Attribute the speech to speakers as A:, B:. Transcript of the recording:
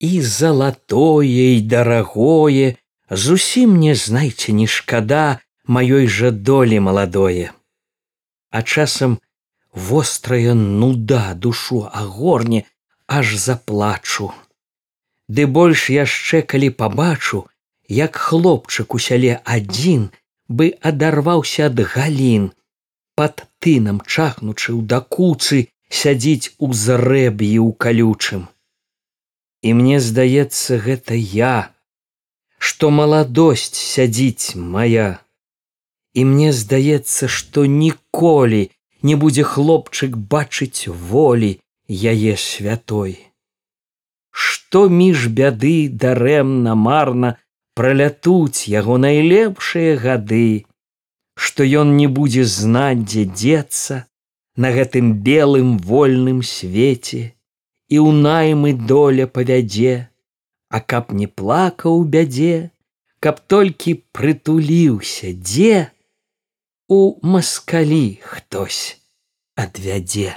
A: і залатое і дарагое, зусім не знайце не шкада маёй жа долі маладое. А часам вострая нуда душу агорне аж заплачу. Ды больш яшчэ калі пабачу, як хлопчык у сяле адзін бы адарваўся ад галін, пад тынам чахнучы ў дакуцы сядзіць у зрэб'і ў калючым. І мне здаецца гэта я, што маладосць сядзіць моя. І мне здаецца, што ніколі не будзе хлопчык бачыць волі яе святой. Што між бяды дарэмна марна пралятуць яго найлепшыя гады, што ён не будзе знаць, дзе дзецца на гэтым белым вольным свеце і ў наймы доля павядзе, А каб не плакаў бядзе, каб толькі прытуліўся дзе у маскалі хтось адвядзе.